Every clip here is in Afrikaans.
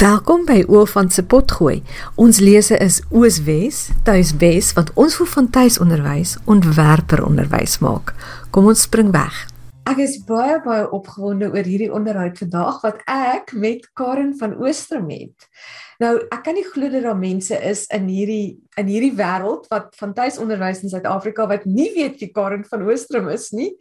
Welkom by Oofant se potgooi. Ons lese is Ooswes, tuiswes wat ons voel van tuisonderwys ontwerper onderwys maak. Kom ons spring weg. Ek is baie baie opgewonde oor hierdie onderhoud vandag wat ek met Karen van Oostrom het. Nou, ek kan nie glo dat daar mense is in hierdie in hierdie wêreld wat van tuisonderwys in Suid-Afrika wat nie weet wie Karen van Oostrom is nie.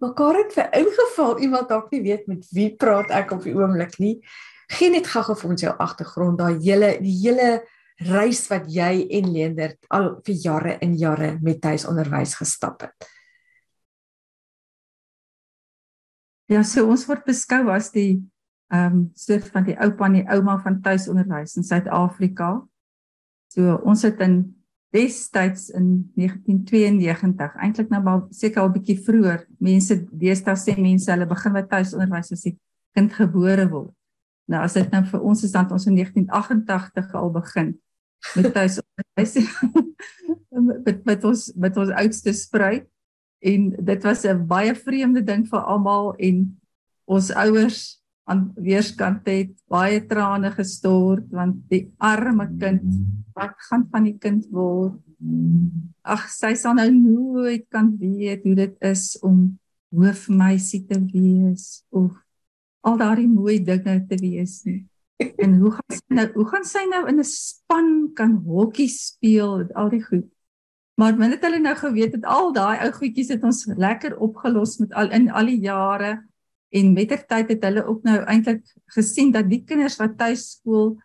Maar Karen, vir ingeval iemand dalk nie weet met wie praat ek op die oomblik nie. Geen net gou vir ons jou agtergrond, daai hele die hele reis wat jy en Leendert al vir jare en jare met tuisonderwys gestap het. Ja, so ons word beskou as die ehm um, soort van die oupa en die ouma van tuisonderwys in Suid-Afrika. So ons het in destyds in 1992, eintlik nou maar seker al bietjie vroeër, mense deesdae sê mense hulle begin met tuisonderwys as die kind gebore word. Nou as dit nou vir ons is dan ons in 1988 al begin met tuisonderwys met met ons met ons oudste spruit en dit was 'n baie vreemde ding vir almal en ons ouers aan weerskant het baie trane gestort want die arme kind wat gaan van die kind word? Ag sy sal nou nooit kan weet hoe dit is om hoofmeisie te wees of al daardie mooi dinge te wees nie. En hoe gaan sy nou hoe gaan sy nou in 'n span kan hokkie speel met al die goed? Maar min het hulle nou geweet dat al daai ou goedjies het ons lekker opgelos met al in al die jare en mettertyd het hulle ook nou eintlik gesien dat die kinders wat tuis skool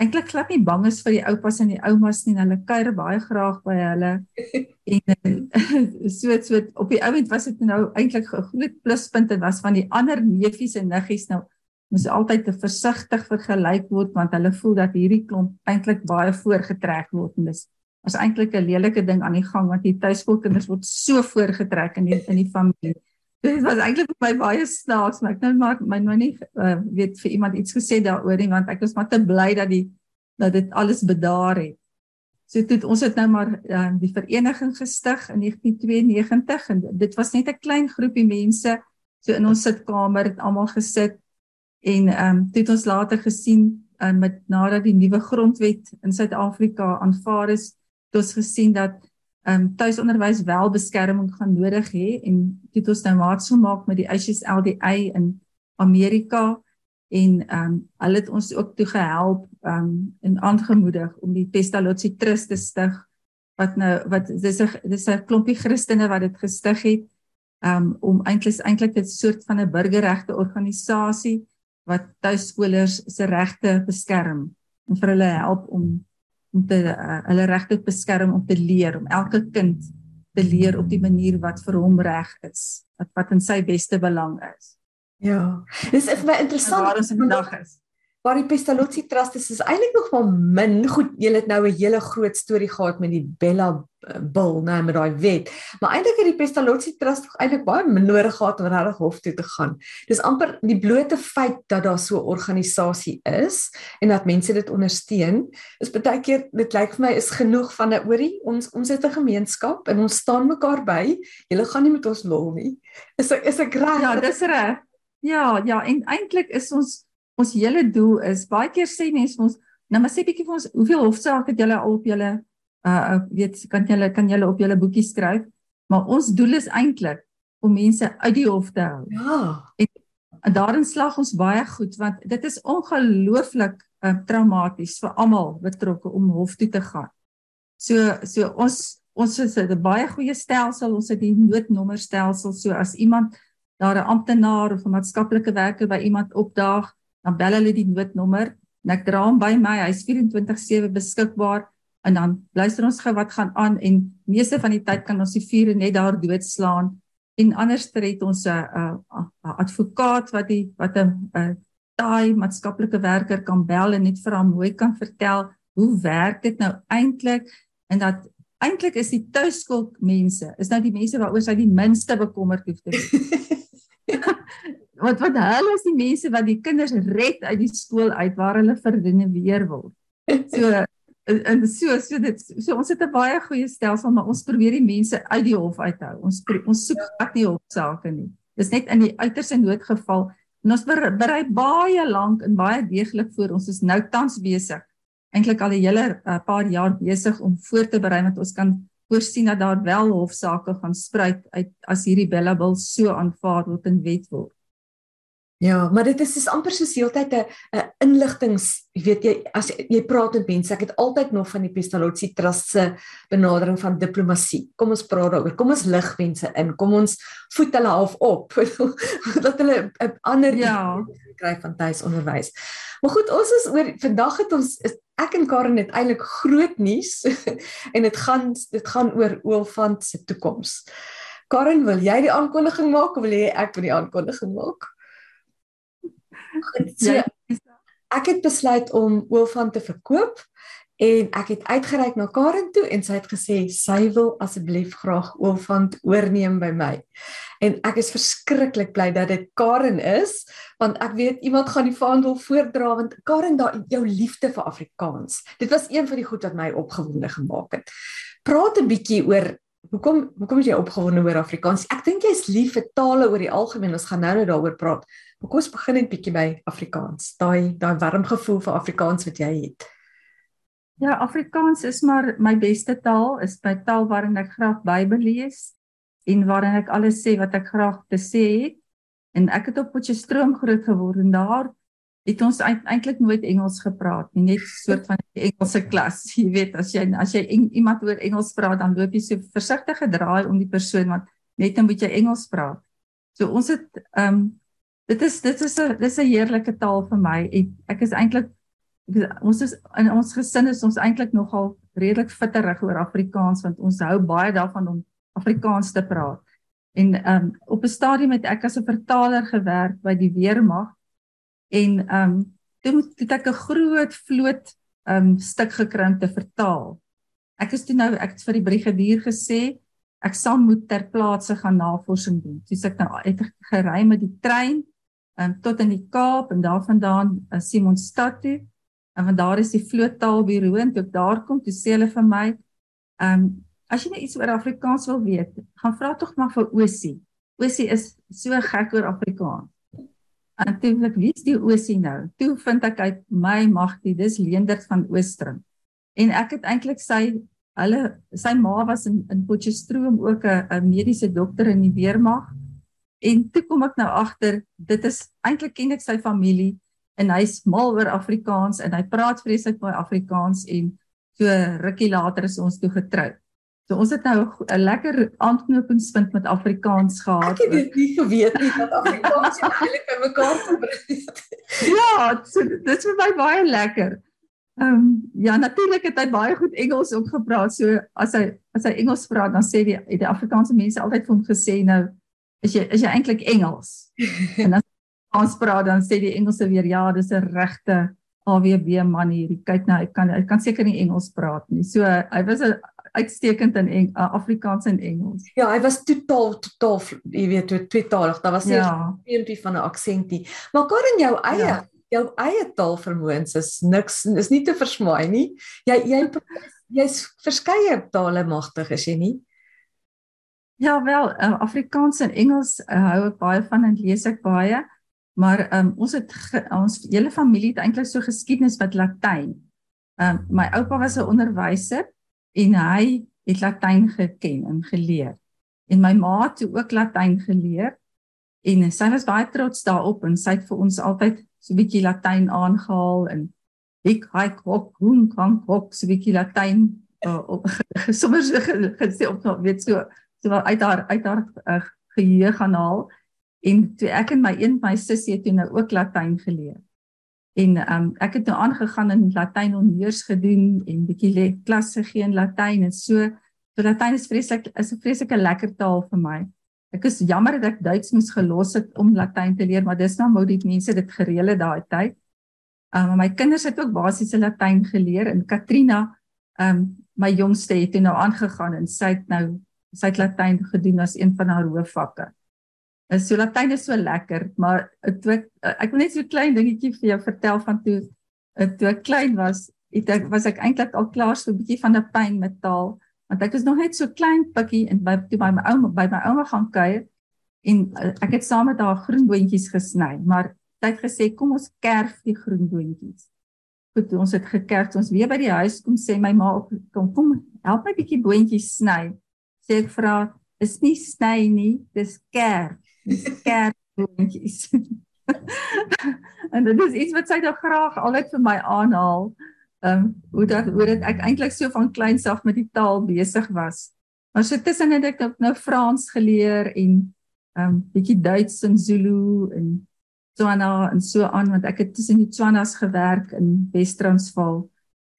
eintlik glad nie bang is vir die oupas en die oumas nie. Hulle kuier baie graag by hulle. En so so op die ouend was dit nou eintlik 'n groot pluspunt en was van die ander neefies en niggies nou moes altyd te versigtig vergelyk word want hulle voel dat hierdie klomp eintlik baie voorgetrek word en dis was eintlik 'n lelike ding aan die gang want die tuiskoolkinders word so voorgetrek in die, in die familie. Dit was eintlik vir my baie snaaks, maar ek nou maar my nou nie uh, weet vir iemand iets gesê daaroor nie want ek was maar te bly dat die dat dit alles bedaar het. So toe ons het nou maar uh, die vereniging gestig in 1992 en dit was net 'n klein groepie mense so in ons sitkamer het almal gesit en ehm um, toe het ons later gesien uh, met nadat die nuwe grondwet in Suid-Afrika aanvaar is, het ons gesien dat ehm um, tuisonderwys wel beskerming gaan nodig hê en dit ons nou maats gemaak met die HSLDA in Amerika en ehm um, hulle het ons ook toe gehelp ehm um, en aangemoedig om die Pestalozzi Trust te stig wat nou wat dis 'n dis 'n klompie Christene wat dit gestig het ehm um, om eintlik eintlik 'n soort van 'n burgerregte organisasie wat tuiskolers se regte beskerm en vir hulle help om om te uh, hulle regte beskerm om te leer om elke kind te leer op die manier wat vir hom reg is wat wat in sy beste belang is. Ja. Dis vir my interessant waar ons vandag is waar die Pestalozzi Trust is, is eintlik nog wel min. Goed, jy het nou 'n hele groot storie gehad met die Bella eh, Bill, nou met daai wet. Maar eintlik het die Pestalozzi Trust eintlik baie min nodig gehad om regtig hof toe te gaan. Dis amper die blote feit dat daar so 'n organisasie is en dat mense dit ondersteun, is baie keer dit lyk vir my is genoeg van 'n oorie. Ons ons het 'n gemeenskap en ons staan mekaar by. Julle gaan nie met ons lol nie. Is is ek reg? Ja, dis reg. Ja, ja, en eintlik is ons ons hele doel is baie keer sê mense ons nou maar sê bietjie vir ons hoeveel hofsaake het julle al op julle uh weet kan julle kan julle op julle boekie skryf maar ons doel is eintlik om mense uit die hof te hou. Ja. En, en daarin slag ons baie goed want dit is ongelooflik uh, traumaties vir almal betrokke om hof toe te gaan. So so ons ons het 'n baie goeie stelsel, ons het die noodnommerstelsel so as iemand daar 'n amptenaar of 'n maatskaplike werker by iemand opdaag dan bel hulle die noodnommer en ek dra hom by my. Hy's 24/7 beskikbaar en dan luister ons gou wat gaan aan en meeste van die tyd kan ons die vure net daar doodslaan en anders het ons 'n advokaat wat die wat 'n taai maatskaplike werker kan bel en net vir hom mooi kan vertel hoe werk dit nou eintlik en dat eintlik is die tuiskool mense is nou die mense waaroor sy die minste bekommerd hoef te wees. wat wat hulle is die mense wat die kinders red uit die skool uit waar hulle verdinge weer word. So en so so dit so ons het 'n baie goeie stelsel maar ons probeer die mense uit die hof uithou. Ons ons soek glad nie hofsaake nie. Dis net in die uiterste noodgeval En ons berei baie lank en baie deeglik voor. Ons is nou tans besig. Eintlik al 'n hele uh, paar jaar besig om voor te berei want ons kan voorsien dat daar wel hofsaake gaan spruit uit as hierdie billabil so aanvaar word in wet word. Ja, maar dit is is amper soos heeltyd 'n 'n inligtings, jy weet jy as jy praat met mense, ek het altyd nog van die Pestalozzi Trust se benadering van diplomatie. Kom ons praat daaroor. Kom ons lig mense in. Kom ons voed hulle half op dat hulle 'n ander ja kry van tuisonderwys. Maar goed, ons is oor vandag het ons is, ek en Karen het eintlik groot nuus en dit gaan dit gaan oor Oolfant se toekoms. Karen, wil jy die aankondiging maak of wil jy ek vir die aankondiging maak? Goed, so, ja. Ek het besluit om Oofan te verkoop en ek het uitgereik na Karen toe en sy het gesê sy wil asseblief graag Oofan oorneem by my. En ek is verskriklik bly dat dit Karen is want ek weet iemand gaan die vaandel voordra want Karen daai jou liefde vir Afrikaans. Dit was een van die goed wat my opgewonde gemaak het. Praat 'n bietjie oor Hoekom hoekom is jy opgewonde oor Afrikaans? Ek dink jy's lief vir tale oor die algemeen. Ons gaan nou net daaroor praat. Kom ons begin net bietjie by Afrikaans. Daai daai warm gevoel vir Afrikaans wat jy het. Ja, Afrikaans is maar my beste taal. Is my taal waarin ek graag Bybel lees en waarin ek alles sê wat ek graag te sê het. En ek het op Potchefstroom groot geword en daar het ons eintlik nooit Engels gepraat nie, net so 'n soort van Engelse klas. Jy weet, as jy as jy iemand oor Engels praat, dan loop jy so versigtig gedraai om die persoon want net dan moet jy Engels praat. So ons het ehm um, dit is dit is 'n dis 'n heerlike taal vir my. Ek, ek is eintlik ons is in ons gesin is ons eintlik nogal redelik fitterig oor Afrikaans want ons hou baie daarvan om Afrikaans te praat. En ehm um, op 'n stadium het ek as 'n vertaler gewerk by die weermag en ehm um, toe het ek 'n groot vloot ehm um, stuk gekry om te vertaal. Ek is toe nou ek het vir die brigadier gesê ek sal moet ter plaatse gaan navorsing doen. Dis ek nou het gery met die trein um, tot in die Kaap en daarvandaan uh, Simonstad toe. En van daar is die vloottaalbureau en toe ek daar kom, toe sê hulle vir my, ehm um, as jy net iets oor Afrikaans wil weet, gaan vra tog maar vir Osie. Osie is so gek oor Afrikaans. En toe ek weet die Osie nou. Toe vind ek uit my magtie, dis Leendert van Oostring. En ek het eintlik sy hulle sy ma was in in Potchefstroom ook 'n mediese dokter in die weermag. En toe kom ek nou agter, dit is eintlik ken ek sy familie en hy's mal oor Afrikaans en hy praat vreeslik baie Afrikaans en so rukkie later is ons toe getroud. So ons het nou 'n lekker aanknopingspunt met Afrikaans gehad. Ek het dit nie geweet nie dat Afrikaans eintlik by mekaar gebring het. ja, so, dit is vir my baie lekker. Ehm um, ja, natuurlik het hy baie goed Engels ook gepraat. So as hy as hy Engels praat, dan sê die die Afrikaanse mense altyd vir hom gesê nou is jy is jy eintlik Engels? en as ons praat dan sê die Engelse weer ja, dis 'n regte AWB man hier. Kyk nou, hy kan hy kan seker nie Engels praat nie. So hy was 'n uitstekend in Eng, Afrikaans en Engels. Ja, hy was totaal totaal jy weet, tweetalig. Daar was nie ja. 'n van 'n aksentie. Maar kan in jou eie ja jou eie taalvermoëns is niks is nie te versmaai nie. Jy jy jy's verskeie tale magtig is jy nie? Ja wel, uh, Afrikaans en Engels uh, hou ek baie van en lees ek baie. Maar um, ons het ge, ons hele familie het eintlik so geskiedenis met Latyn. Um, my oupa was 'n onderwyser en hy het Latyn geken en geleer. En my ma het ook Latyn geleer en sy was baie trots daarop en sy het vir ons altyd so 'n bietjie Latyn aangehaal en ek hy kok hoe kan kok so 'n bietjie Latyn uh, sommer so gesê op weet so so uit haar uit haar uh, geheue gaan haal en toe ek en my een my sussie het toe nou ook Latyn geleer. En um, ek het nou aangegaan en Latyn honneurs gedoen en bietjie le klasse gegee in Latyn en so so Latyn is vreeslik is 'n vreeslike lekker taal vir my. Ek is jammer dat ek Duits moes gelos het om Latyn te leer, maar dis nou hoe die mense dit gereël het daai tyd. Um my kinders het ook basiese Latyn geleer en Katrina, um my jongste het nou aangegaan en sy het nou sy het Latyn gedoen as een van haar hoofvakke. En so Latyn is so lekker, maar toe ek ek wil net so 'n klein dingetjie vir jou vertel van toe toe ek klein was, het ek was ek eintlik al klaar so 'n bietjie van 'n pyn met taal want ek is nog net so klein pikkie en by toe by my ouma by my ouma gaan kuier en uh, ek het saam met haar groenboontjies gesny, maar sy het gesê kom ons kerf die groenboontjies. Goed, ons het gekerf. Ons weer by die huis kom sê my ma kom kom help my bietjie boontjies sny. Sê ek vra is nie sny nie, dis kerf. Dis kerf boontjies. en dit is iets wat sy nou graag altyd vir my aanhaal. Ehm um, hoe dat hoe dit ek eintlik so van kleins af met die taal besig was. Maar so tussen het ek nou Frans geleer en ehm um, bietjie Duits en Zulu en Tswana en so aan want ek het tussen die Tswanas gewerk in Wes-Transvaal.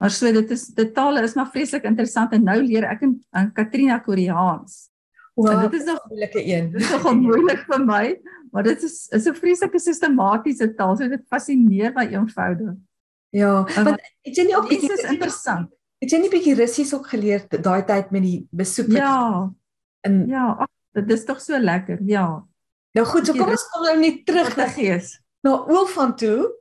Maar so dit is dit tale is maar vreeslik interessant en nou leer ek in, in Katrina Koreaans. Wow, dit is nog 'n moeilike een. Dit is nogal moeilik vir my, maar dit is is 'n vreeslike sistematiese taal. So dit fascineer my eenvoudig. Ja, want het jy nie ook iets is interessant. Het jy nie bietjie Russies ook geleer daai tyd met die besoek Ja. En ja, ach, dit is tog so lekker. Ja. Nou goed, so kom ons kom nou net terug na gees. Nou Oofan toe.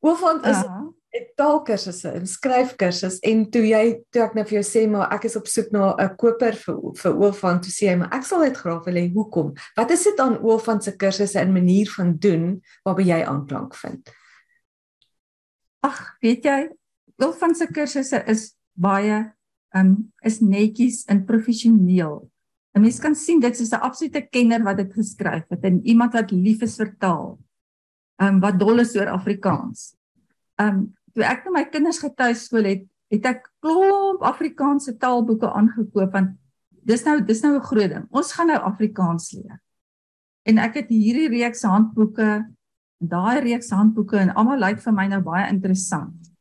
Oofan is ja. 'n taalkursusse, 'n skryfkursus en toe jy toe ek nou vir jou sê maar ek is op soek na 'n koper vir vir Oofan toe sê hy maar ek sal dit graag wil hê. Hoekom? Wat is dit aan Oofan se kursusse en manier van doen waarby jy aanklank vind? Ag, weet jy, Oofan se kursusse is baie um is netjies en professioneel. 'n Mens kan sien dit is 'n absolute kenner wat dit geskryf het en iemand wat lief is vir taal. Um wat dol is oor Afrikaans. Um toe ek met my kinders getuiskool het, het ek klomp Afrikaanse taalboeke aangekoop want dis nou dis nou 'n groot ding. Ons gaan nou Afrikaans leer. En ek het hierdie reeks handboeke daai reeks handboeke en almal lyk vir my nou baie interessant.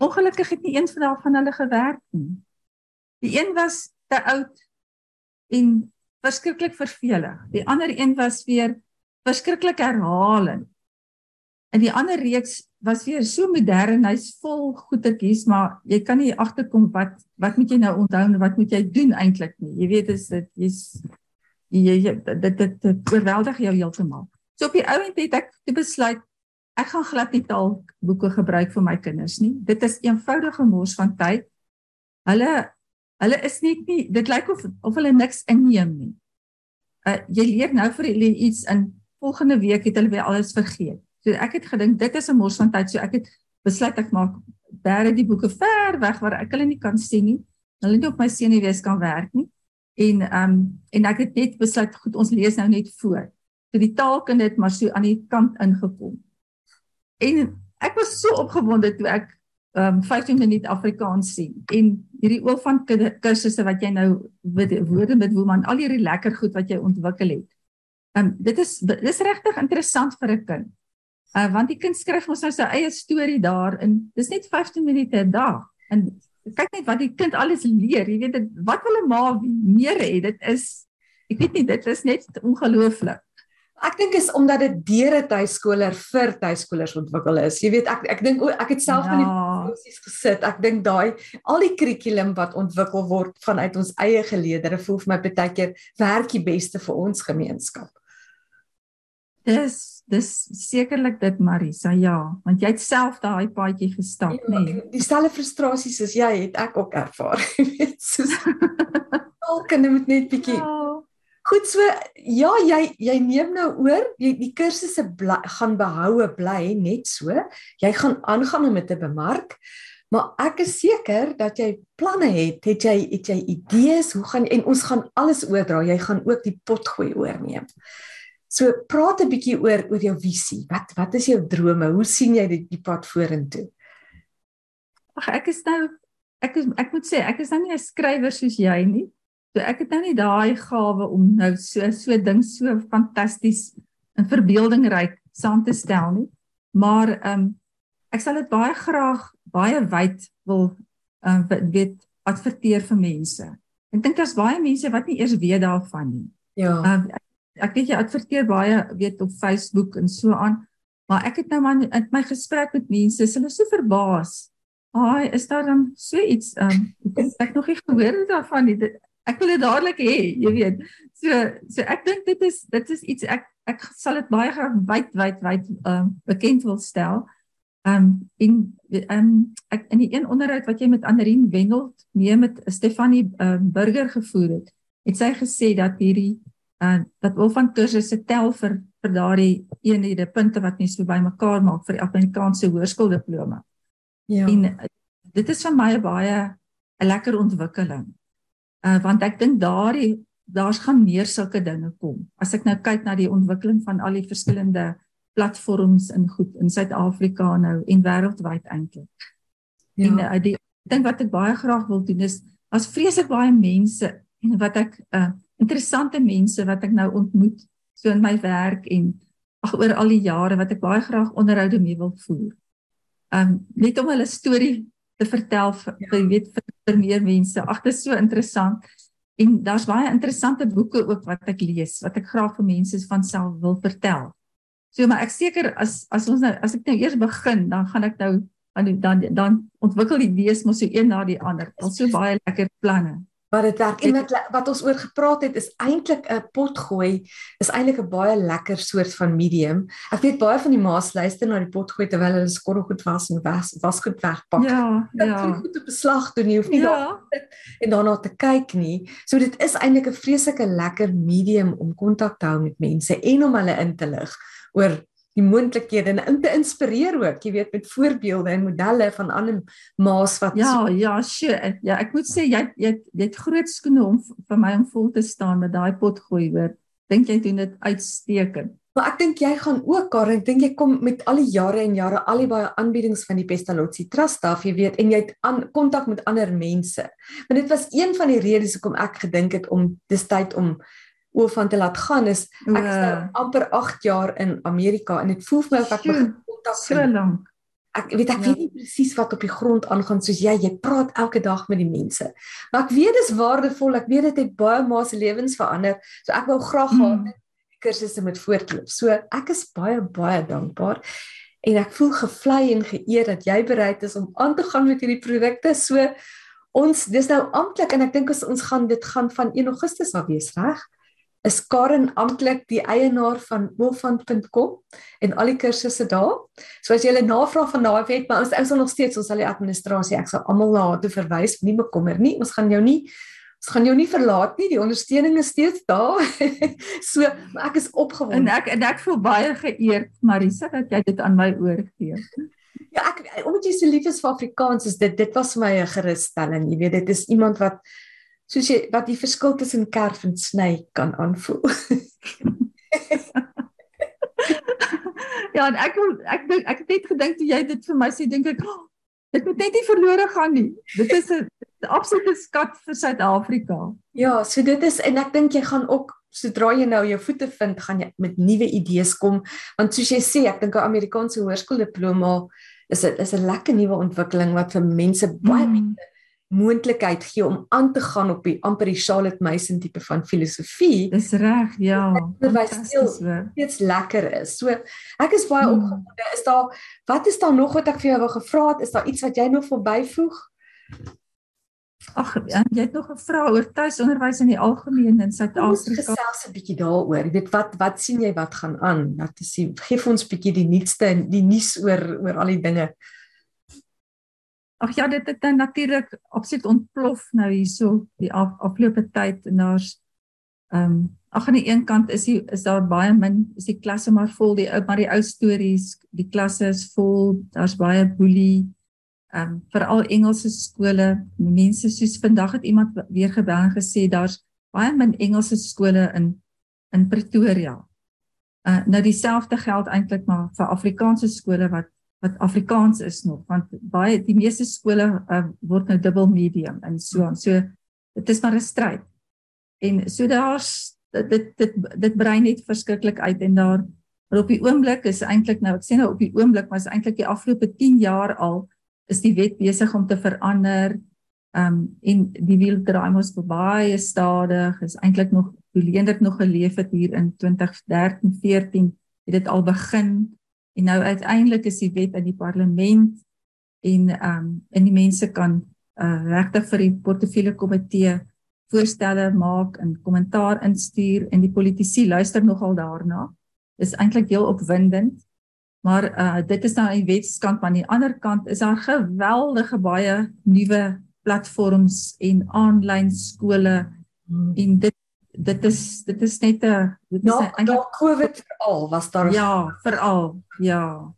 Ongelukkig het nie een van hulle gewerk nie. Die een was te oud en verskriklik vervelig. Die ander een was weer verskriklik herhalend. En die ander reeks was weer so modern, hy's vol goetertjies, maar jy kan nie agterkom wat wat moet jy nou onthou en wat moet jy doen eintlik nie. Jy weet is dit jy's jy, jy dit dit, dit oorweldig jou heeltemal. So op die ou end het ek te besluit ek gaan glad nie taalboeke gebruik vir my kinders nie. Dit is eenvoudige mors van tyd. Hulle Hulle is net nie dit lyk of of hulle niks inneem nie. Uh jy leer nou vir hulle iets in volgende week het hulle weer alles vergeet. So ek het gedink dit is 'n mors van tyd. So ek het besluit ek maak bere die boeke ver weg waar ek hulle nie kan sien nie. Hulle nie op my senuwees kan werk nie. En ehm um, en ek het net besluit goed ons lees nou net voor. So die taalkind het maar so aan die kant ingekom. En ek was so opgewonde toe ek ehm um, 15 minute Afrikaans sien en hierdie oor van kursusse wat jy nou woorde met woman al hierdie lekker goed wat jy ontwikkel het. Ehm um, dit is dis regtig interessant vir 'n kind. Uh want die kind skryf ons nou sy eie storie daar en dis net 15 minute 'n dag. En kyk net wat die kind alles leer. Jy weet dit wat hulle ma meer het. Dit is ek weet nie dit is net ongelooflik. Ek dink is omdat dit deur 'n tuiskooler vir tuiskolers ontwikkel is. Jy weet ek ek dink ek het self ja. in die proses gesit. Ek dink daai al die kurrikulum wat ontwikkel word vanuit ons eie geleerdere voel vir my baie keer werk die beste vir ons gemeenskap. Dis dis sekerlik dit Marisa, ja, want jy het self daai paadjie gestap, ja, nê. Nee. Dieselfde frustrasies soos jy het ek ook ervaar, weet, soos alkene moet net bietjie ja. Goed so ja jy jy neem nou oor jy die kursusse gaan behoue bly net so jy gaan aangaan om dit te bemark maar ek is seker dat jy planne het het jy het jy idees hoe gaan en ons gaan alles oordra jy gaan ook die pot gooi oorneem so praat 'n bietjie oor oor jou visie wat wat is jou drome hoe sien jy die, die pad vorentoe ag ek is nou ek is, ek moet sê ek is nou nie 'n skrywer soos jy nie So ek het nou nie daai gawe om nou so so ding so fantasties en verbeeldingryk saam te stel nie. Maar ehm um, ek sal dit baie graag baie wyd wil ehm uh, weet adverteer vir mense. Ek dink daar's baie mense wat nie eers weet daarvan nie. Ja. Ehm uh, ek, ek weet jy adverteer baie weet op Facebook en so aan. Maar ek het nou maar in my gesprek met mense, hulle is so verbaas. Ai, is daar dan so iets ehm um, ek nog nie gehoor daarvan nie. Ek wil dit dadelik hê, jy weet. So so ek dink dit is dit is iets ek ek sal dit baie graag wyd wyd wyd ehm uh, bekend wil stel. Ehm um, in ehm um, ek in die een onderhoud wat jy met Anderien Wendel nee met Stefanie ehm um, Burger gevoer het, het sy gesê dat hierdie uh dat wil van kursusse tel vir vir daardie eenhede punte wat mense so bymekaar maak vir die Afrikaanse hoërskooldiploma. Ja. En uh, dit is vir my baie 'n lekker ontwikkeling. Uh want ek dink daardie daar's gaan meer sulke dinge kom. As ek nou kyk na die ontwikkeling van al die verskillende platforms in goed in Suid-Afrika nou en wêreldwyd eintlik. Ja. En uh, die ding wat ek baie graag wil doen is as vreeslik baie mense en wat ek uh interessante mense wat ek nou ontmoet so in my werk en ag oor al die jare wat ek baie graag onderhoude mee wil voer. Um net om hulle storie te vertel vir ja. weet vir, vir meer mense. Ag dit is so interessant. En daar's baie interessante boeke ook wat ek lees wat ek graag vir mense van self wil vertel. So maar ek seker as as ons nou as ek nou eers begin, dan gaan ek nou dan dan, dan ontwikkel die wees mos so een na die ander. Al so baie lekker planne wat dit werk en wat wat ons oor gepraat het is eintlik 'n potgooi is eintlik 'n baie lekker soort van medium. Ek weet baie van die ma's luister na die potgooi terwyl hulle skorrel goed was en was was goed wegpak. Ja, ja. Dit goed op beslag doen nie hoef nie ja. daar en daarna te kyk nie. So dit is eintlik 'n vreeslike lekker medium om kontak te hou met mense en om hulle in te lig oor die moontlikhede en te inspireer ook, jy weet met voorbeelde en modelle van ander ma's wat Ja, so ja, sure. Ja, ek moet sê jy jy jy het groot skoene om vir my om vol te staan met daai pot gooi hoor. Dink jy doen dit uitstekend? Maar ek dink jy gaan ook Karen, ek dink jy kom met al die jare en jare al die baie aanbiedings van die Pestalozzi Trust af, jy weet, en jy het aan kontak met ander mense. Maar dit was een van die redes hoekom ek gedink het om dis tyd om oor van te laat gaan is ek is nou amper 8 jaar in Amerika en dit voel vir my of ek begin kontak so lank. Ek weet ek ja. weet nie presies wat op die grond aangaan soos jy jy praat elke dag met die mense. Maar ek weet dis waardevol. Ek weet dit het baie ma se lewens verander. So ek wou graag hmm. gehad kursusse met voortloop. So ek is baie baie dankbaar en ek voel gevlei en geëer dat jy bereid is om aan te gaan met hierdie projekte. So ons dis nou amptelik en ek dink ons gaan dit gaan van 1 Augustus af wees, reg? Is Karen amptelik die eienaar van wolfand.com en al die kursusse daar. So as jy 'n navraag van daai het, maar ons ons sal nog steeds ons sal die administrasie ek sal almal na toe verwys, nie bekommer nie. Ons gaan jou nie ons gaan jou nie verlaat nie. Die ondersteuning is steeds daar. so, maar ek is opgewonde. En ek en ek voel baie geëerd, Marisa, dat jy dit aan my oorgee. Ja, ek omdat jy so lief is vir Afrikaans, is dit dit was vir my 'n gerusstelling. Jy weet, dit is iemand wat soos jy wat die verskil tussen kerf en sny kan aanvoel. ja, en ek wil ek dink ek het net gedink toe jy dit vir my sê, dink ek, oh, dit moet net nie verlore gaan nie. Dit is 'n absolute skat vir Suid-Afrika. Ja, so dit is en ek dink jy gaan ook sodra jy nou jou voete vind, gaan jy met nuwe idees kom, want soos jy sê, ek dink 'n Amerikaanse hoërskooldiploma is 'n is 'n lekker nuwe ontwikkeling wat vir mense baie mm. mense moontlikheid gee om aan te gaan op die amper die Charlotte Mason tipe van filosofie. Dis reg, ja. Onderwys steeds lekker is. So ek is baie hmm. opgewonde. Is daar wat is daar nog wat ek vir jou wou gevra het? Is daar iets wat jy nog wil byvoeg? Ag, jy het nog 'n vraag oor tuisonderwys in die algemeen in Suid-Afrika. Ons gesels 'n bietjie daaroor. Jy weet wat wat sien jy wat gaan aan? Wat is gee vir ons 'n bietjie die nuutste die nuus oor oor al die dinge. Ag ja, dit het natuurlik absoluut ontplof nou hierso die af, afgelope tyd en daar's ehm um, ag aan die een kant is die, is daar baie min is die klasse maar vol die ou maar die ou stories, die klasse is vol, daar's baie boelie ehm um, veral Engelse skole. Mense soos vandag het iemand weer gebel en gesê daar's baie min Engelse skole in in Pretoria. Uh nou dieselfde geld eintlik maar vir Afrikaanse skole wat wat Afrikaans is nog want baie die meeste skole uh, word nou dubbel medium en so aan. So dit is maar 'n stryd. En so daar's dit dit dit brei net verskriklik uit en daar maar op die oomblik is eintlik nou ek sê nou op die oomblik maar is eintlik die afgelope 10 jaar al is die wet besig om te verander. Ehm um, en die wiel draai mos baie stadig. Is eintlik nog leender nog geleef het hier in 2013 14 het dit al begin En nou uiteindelik is die wet in die parlement en ehm um, en die mense kan uh, regtig vir die portefeulje komitee voorstelle maak en kommentaar instuur en die politici luister nogal daarna. Dis eintlik heel opwindend. Maar uh dit is nou aan die wetskant, maar aan die ander kant is daar geweldige baie nuwe platforms en aanlyn skole hmm. en dit dit is dit is net 'n dit is eintlik na COVID veral was daar Ja, veral. Ja.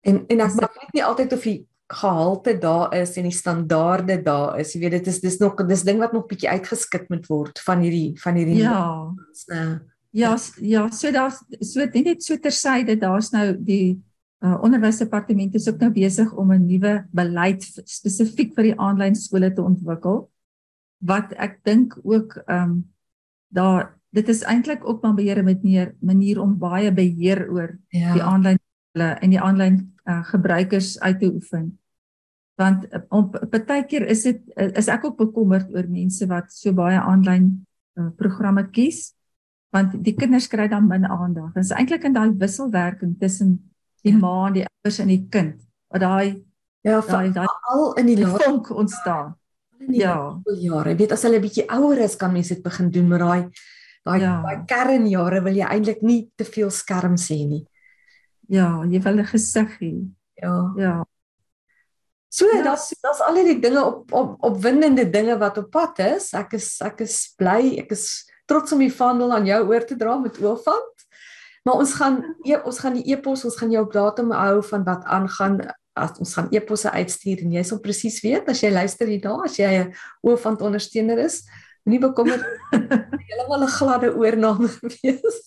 En en ek weet nie altyd of die gehalte daar is en die standaarde daar is. Jy weet dit is dis nog dis ding wat nog bietjie uitgeskik moet word van hierdie van hierdie Ja. Uh, ja, ja, so daar's so net net so tersyde, daar's nou die uh, onderwysdepartement is ook nou besig om 'n nuwe beleid spesifiek vir die aanlyn skole te ontwikkel. Wat ek dink ook ehm um, daar dit is eintlik ook maar beheer met meer manier om baie beheer oor ja. die aanlyn skole en die aanlyn uh, gebruikers uit te oefen. Want uh, op partykeer is dit uh, is ek ook bekommerd oor mense wat so baie aanlyn uh, programme kies want die kinders kry dan min aandag. Dit is eintlik in daai wisselwerking tussen die ja. ma en die ouers en die kind wat daai ja daai al in die vonk ontstaan. Ja, jare. Jy weet as hulle bietjie ouer is kan mense dit begin doen met daai daai ja. daai kernjare wil jy eintlik nie te veel skerms hê nie. Ja, jy wil 'n gesig hê. Ja. Ja. So, ja, daar's daar's al die dinge op op opwindende dinge wat op pad is. Ek is ek is bly, ek is trots om die vandel aan jou oor te dra met Oofant. Maar ons gaan e, ons gaan die e-pos, ons gaan jou op datum hou van wat aangaan as ons gaan e-posse uitstuur en jy sal presies weet as jy luister hier daar as jy 'n Oofant ondersteuner is. Nie bekommer heeltemal 'n gladde oorname gewees.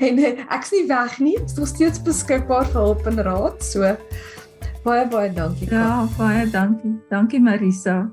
en eh, ek's nie weg nie. Ek's nog steeds beskikbaar vir hulp en raad. So baie baie dankie. Ja, baie dankie. Dankie Marisa.